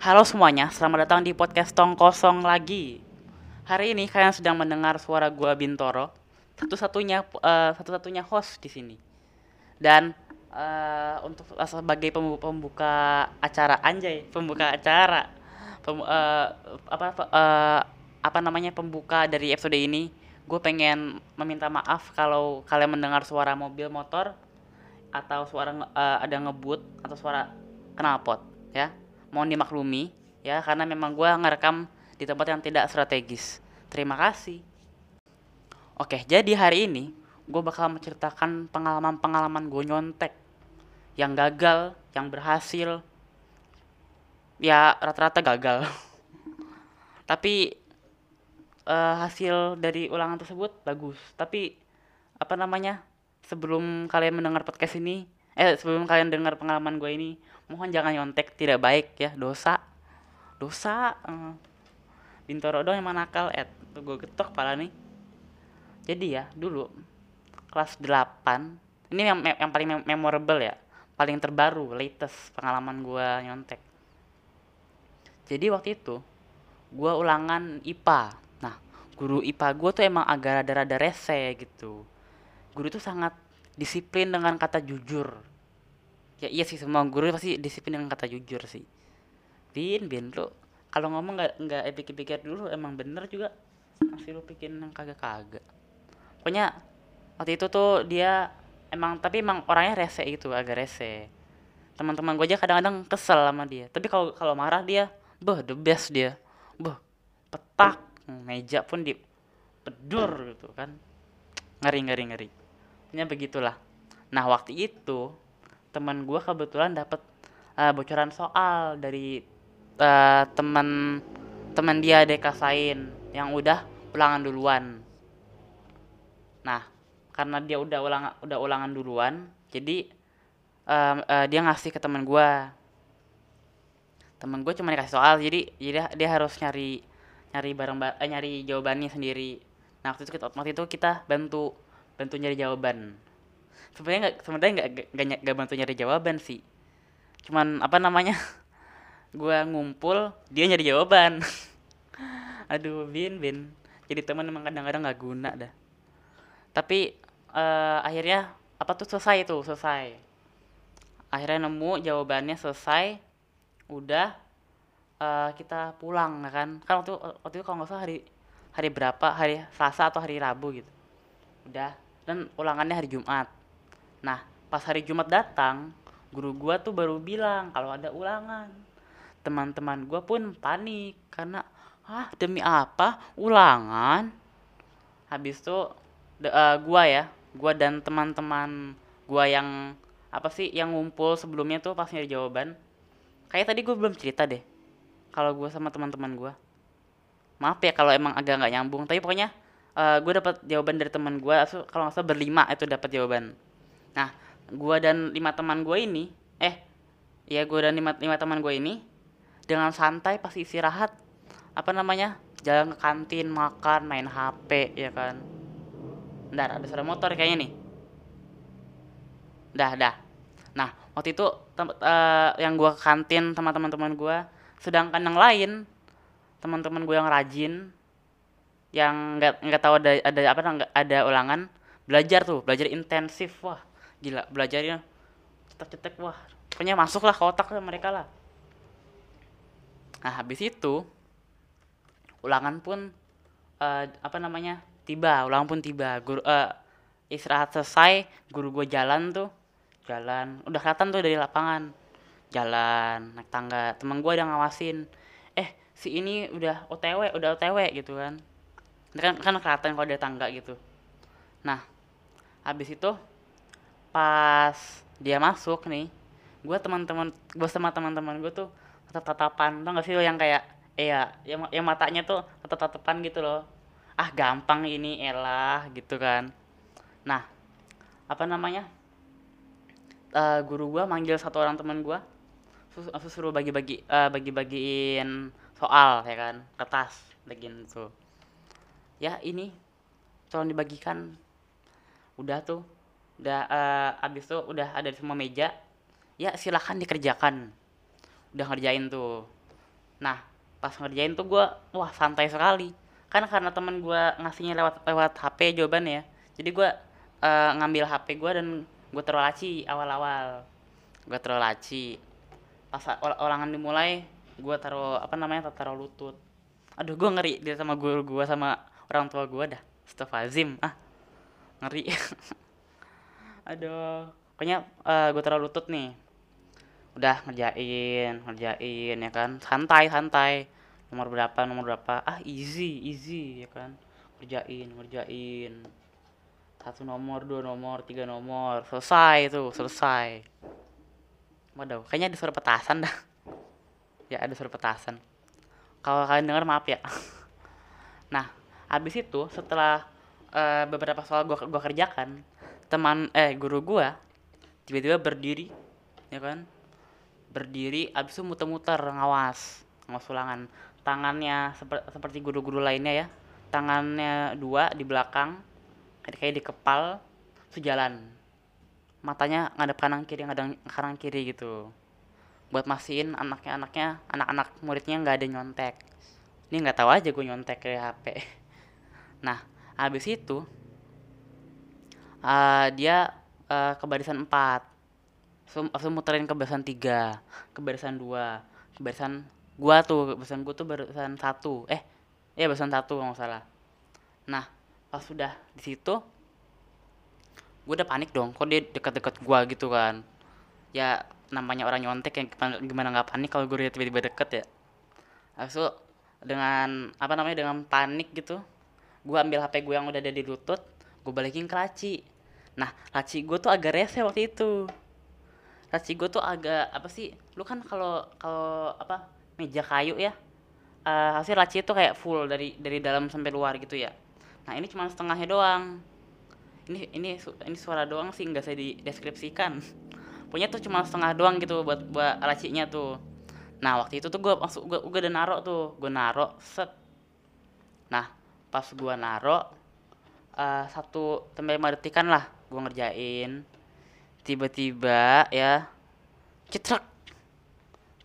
Halo semuanya, selamat datang di podcast Tong Kosong lagi. Hari ini kalian sedang mendengar suara gua Bintoro, satu-satunya eh, satu-satunya host di sini. Dan eh, untuk sebagai pembu- pembuka acara anjay, pembuka acara, pem- eh, apa eh, apa namanya pembuka dari episode ini, gue pengen meminta maaf kalau kalian mendengar suara mobil motor atau suara eh, ada ngebut atau suara knalpot ya mohon dimaklumi ya karena memang gua ngerekam di tempat yang tidak strategis. Terima kasih. Oke jadi hari ini gue bakal menceritakan pengalaman-pengalaman gue nyontek yang gagal yang berhasil. Ya rata-rata gagal. Tapi eh, hasil dari ulangan tersebut bagus. Tapi apa namanya sebelum kalian mendengar podcast ini eh sebelum kalian dengar pengalaman gue ini mohon jangan nyontek tidak baik ya dosa. Dosa eh. bintoro dong yang nakal eh tuh gue getok pala nih. Jadi ya dulu kelas 8 ini yang yang paling mem- memorable ya paling terbaru latest pengalaman gue nyontek. Jadi waktu itu gue ulangan IPA nah guru IPA gue tuh emang agak rada-rada rese gitu. Guru itu sangat disiplin dengan kata jujur ya iya sih semua guru pasti disiplin dengan kata jujur sih. Bin bin lu kalau ngomong nggak nggak pikir-pikir dulu emang bener juga. Masih lu bikin yang kagak-kagak. Pokoknya waktu itu tuh dia emang tapi emang orangnya rese itu agak rese. Teman-teman gue aja kadang-kadang kesel sama dia. Tapi kalau kalau marah dia beh the best dia. Beh petak meja pun di pedur gitu kan. Ngeri ngeri ngeri. Ya begitulah. Nah waktu itu teman gue kebetulan dapat eh, bocoran soal dari eh, teman teman dia dekasain yang udah ulangan duluan. Nah karena dia udah ulang udah ulangan duluan jadi em, eh, dia ngasih ke teman gue teman gue cuma dikasih soal jadi jadi dia harus nyari nyari barang ba- eh, nyari jawabannya sendiri. Nah waktu itu kita waktu itu kita bantu bantu nyari jawaban sebenarnya nggak sebenarnya nggak nggak- bantu nyari jawaban sih. Cuman apa namanya gua ngumpul dia nyari jawaban. Aduh bin bin jadi teman emang kadang-kadang nggak guna dah. Tapi eh, akhirnya apa tuh selesai tuh selesai. Akhirnya nemu jawabannya selesai. Udah eh, kita pulang ya kan. Kan waktu waktu itu kalau nggak salah hari hari berapa? Hari Selasa atau hari Rabu gitu. Udah dan ulangannya hari Jumat nah pas hari Jumat datang guru gua tuh baru bilang kalau ada ulangan. Teman-teman gua pun panik karena ah demi apa? Ulangan? Habis itu de- eh, gua ya gua dan teman-teman gua yang apa sih yang ngumpul sebelumnya tuh pas nyari jawaban kayak tadi gue belum cerita deh kalau gua sama teman-teman gua. Maaf ya kalau emang agak nggak nyambung tapi pokoknya gue dapat jawaban dari teman gue kalau nggak salah berlima itu dapat jawaban nah gue dan lima teman gue ini eh ya gue dan lima, lima teman gue ini dengan santai pas istirahat apa namanya jalan ke kantin makan main hp ya kan. Ntar ada suara motor kayaknya nih. Dah dah. Nah waktu itu tem- eh, yang gue ke kantin sama teman-teman gue sedangkan yang lain teman-teman gue yang rajin yang nggak nggak tahu ada ada apa ada ulangan belajar tuh belajar intensif wah gila belajarnya cetek-cetek wah pokoknya masuk lah ke otak mereka lah. Nah habis itu ulangan pun eh, apa namanya tiba ulangan pun tiba. Guru eh, istirahat selesai guru gue jalan tuh jalan udah kelihatan tuh dari lapangan. Jalan naik tangga teman gue udah ngawasin eh si ini udah otw udah otw gitu kan. Kan kan kelihatan kalau ada tangga gitu. Nah habis itu pas dia masuk nih gue teman-teman gue sama teman-teman gue tuh tatap tatapan tau gak sih lo yang kayak iya yang, yang matanya tuh tatap tatapan gitu loh. Ah gampang ini elah gitu kan. Nah apa namanya? Eh guru gua manggil satu orang teman gua sus- suruh bagi-bagi eh, bagi-bagiin soal ya kan kertas bagian tuh. Ya ini tolong dibagikan. Udah tuh udah eh, abis tuh udah ada di semua meja. Ya silahkan dikerjakan. Udah ngerjain tuh. Nah pas ngerjain tuh gue wah santai sekali. Kan karena temen gue ngasihnya lewat lewat HP jawabannya ya. Jadi gue uh, ngambil HP gue dan gue taruh laci awal-awal. Gue taruh laci. Pas ulangan dimulai gue taruh apa namanya taruh lutut. Aduh gue ngeri dia sama guru gue sama orang tua gue dah. Astagfirullahaladzim. Ah ngeri aduh. Pokoknya uh, gue taruh lutut nih. Udah ngerjain ngerjain ya kan. Santai santai. Nomor berapa nomor berapa. Ah easy easy ya kan. Kerjain ngerjain. Satu nomor dua nomor tiga nomor. Selesai tuh selesai. Waduh kayaknya ada suara petasan dah. Ya ada suara petasan. Kalau kalian dengar maaf ya. Nah habis itu setelah uh, beberapa soal gua gua kerjakan teman eh guru gua tiba-tiba berdiri ya kan? Berdiri abis itu muter-muter ngawas ngawas ulangan. Tangannya seper, seperti guru-guru lainnya ya. Tangannya dua di belakang kayak di kepal sejalan matanya ngadep kanan kiri ngadep kanan kiri gitu. Buat mastiin anaknya anaknya anak-anak muridnya nggak ada nyontek. Ini nggak tahu aja gue nyontek ke HP nah habis itu uh, dia uh, ke barisan 4 langsung muterin ke barisan 3 ke barisan 2 ke barisan gua tuh barisan gua tuh barisan satu. Eh ya barisan satu nggak salah. Nah pas sudah di situ gue udah panik dong. Kok dia dekat-dekat gua gitu kan? Ya namanya orang nyontek yang gimana nggak panik kalau gue tiba-tiba deket ya? Lalu dengan apa namanya dengan panik gitu gue ambil hp gue yang udah ada di lutut gue balikin ke laci. Nah laci gue tuh agak rese waktu itu. Laci gue tuh agak apa sih lu kan kalau kalau apa meja kayu ya uh, hasil laci itu kayak full dari dari dalam sampai luar gitu ya. Nah ini cuma setengahnya doang. Ini ini ini suara doang sih nggak saya dideskripsikan. Punya tuh cuma setengah doang gitu buat buat lacinya tuh. Nah waktu itu tuh gue masuk gue udah naro tuh. Gue naro set. Nah pas gue naro uh, satu sampai lima detikan lah. Gue ngerjain. Tiba-tiba ya cetrek.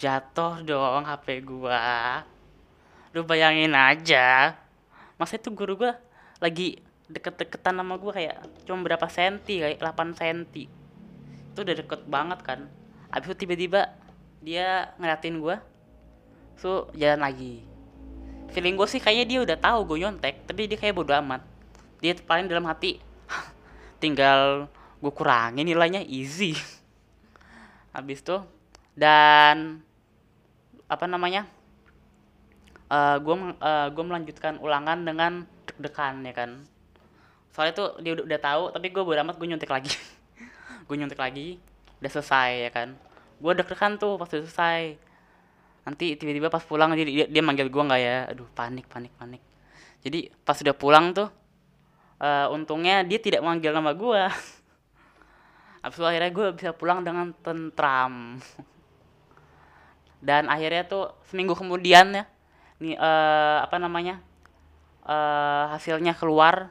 Jatuh dong HP gua. Lu bayangin aja. Masa itu guru gua lagi deket-deketan sama gua kayak cuma berapa senti kayak 8 senti. Itu udah deket banget kan. Abis itu tiba-tiba dia ngeliatin gua. So jalan lagi. Feeling gue sih kayaknya dia udah tahu gue nyontek tapi dia kayak bodo amat dia paling dalam hati tinggal gue kurangin nilainya easy. Habis tuh dan apa namanya uh, gue uh, gue melanjutkan ulangan dengan deg-degan ya kan. Soalnya tuh dia udah, udah tahu tapi gue bodo amat gue nyontek lagi. Gue nyontek lagi udah selesai ya kan. Gue deg-degan tuh pas udah selesai. Nanti tiba-tiba pas pulang dia, dia, dia manggil gue nggak ya? Aduh panik panik panik. Jadi pas udah pulang tuh uh, untungnya dia tidak manggil nama gue Abis itu akhirnya gue bisa pulang dengan tentram. Dan akhirnya tuh seminggu kemudian ya nih uh, apa namanya uh, hasilnya keluar.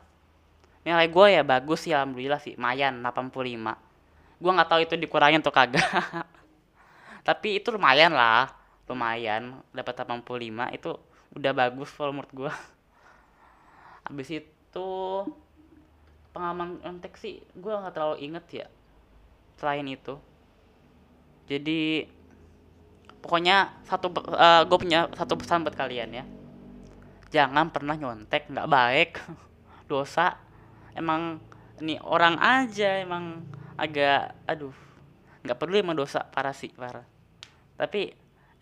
Nilai gue ya bagus sih alhamdulillah sih lumayan 85 gue nggak tahu itu dikurangin atau kagak. Tapi itu lumayan lah lumayan dapat 85 itu udah bagus kalau menurut gue habis itu pengalaman kontek sih gue nggak terlalu inget ya selain itu. Jadi pokoknya satu uh, eh, gue punya satu pesan buat kalian ya. Jangan pernah nyontek nggak baik dosa. Emang ini orang aja emang agak aduh nggak perlu emang dosa parah sih parah. Tapi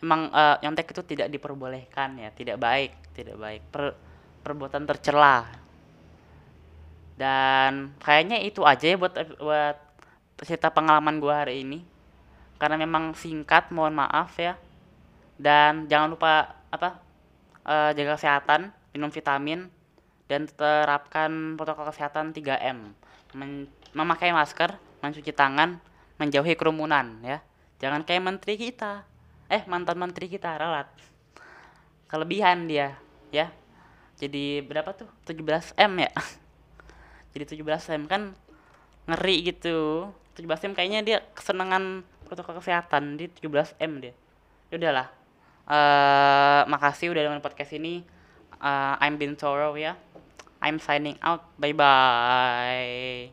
emang uh, nyontek itu tidak diperbolehkan ya tidak baik tidak baik. Per, perbuatan tercela dan kayaknya itu aja ya buat buat cerita pengalaman gue hari ini. Karena memang singkat mohon maaf ya. Dan jangan lupa apa uh, jaga kesehatan minum vitamin dan terapkan protokol kesehatan 3M Men memakai masker mencuci tangan menjauhi kerumunan ya. Jangan kayak menteri kita. Eh mantan menteri kita ralat. Kelebihan dia ya. Jadi berapa tuh? 17 m ya jadi 17 m kan ngeri gitu 17 m kayaknya dia kesenangan protokol kesehatan di 17 m dia ya udahlah eh makasih udah dengerin podcast ini. Eh, I'm Bintoro ya. I'm signing out. Bye bye.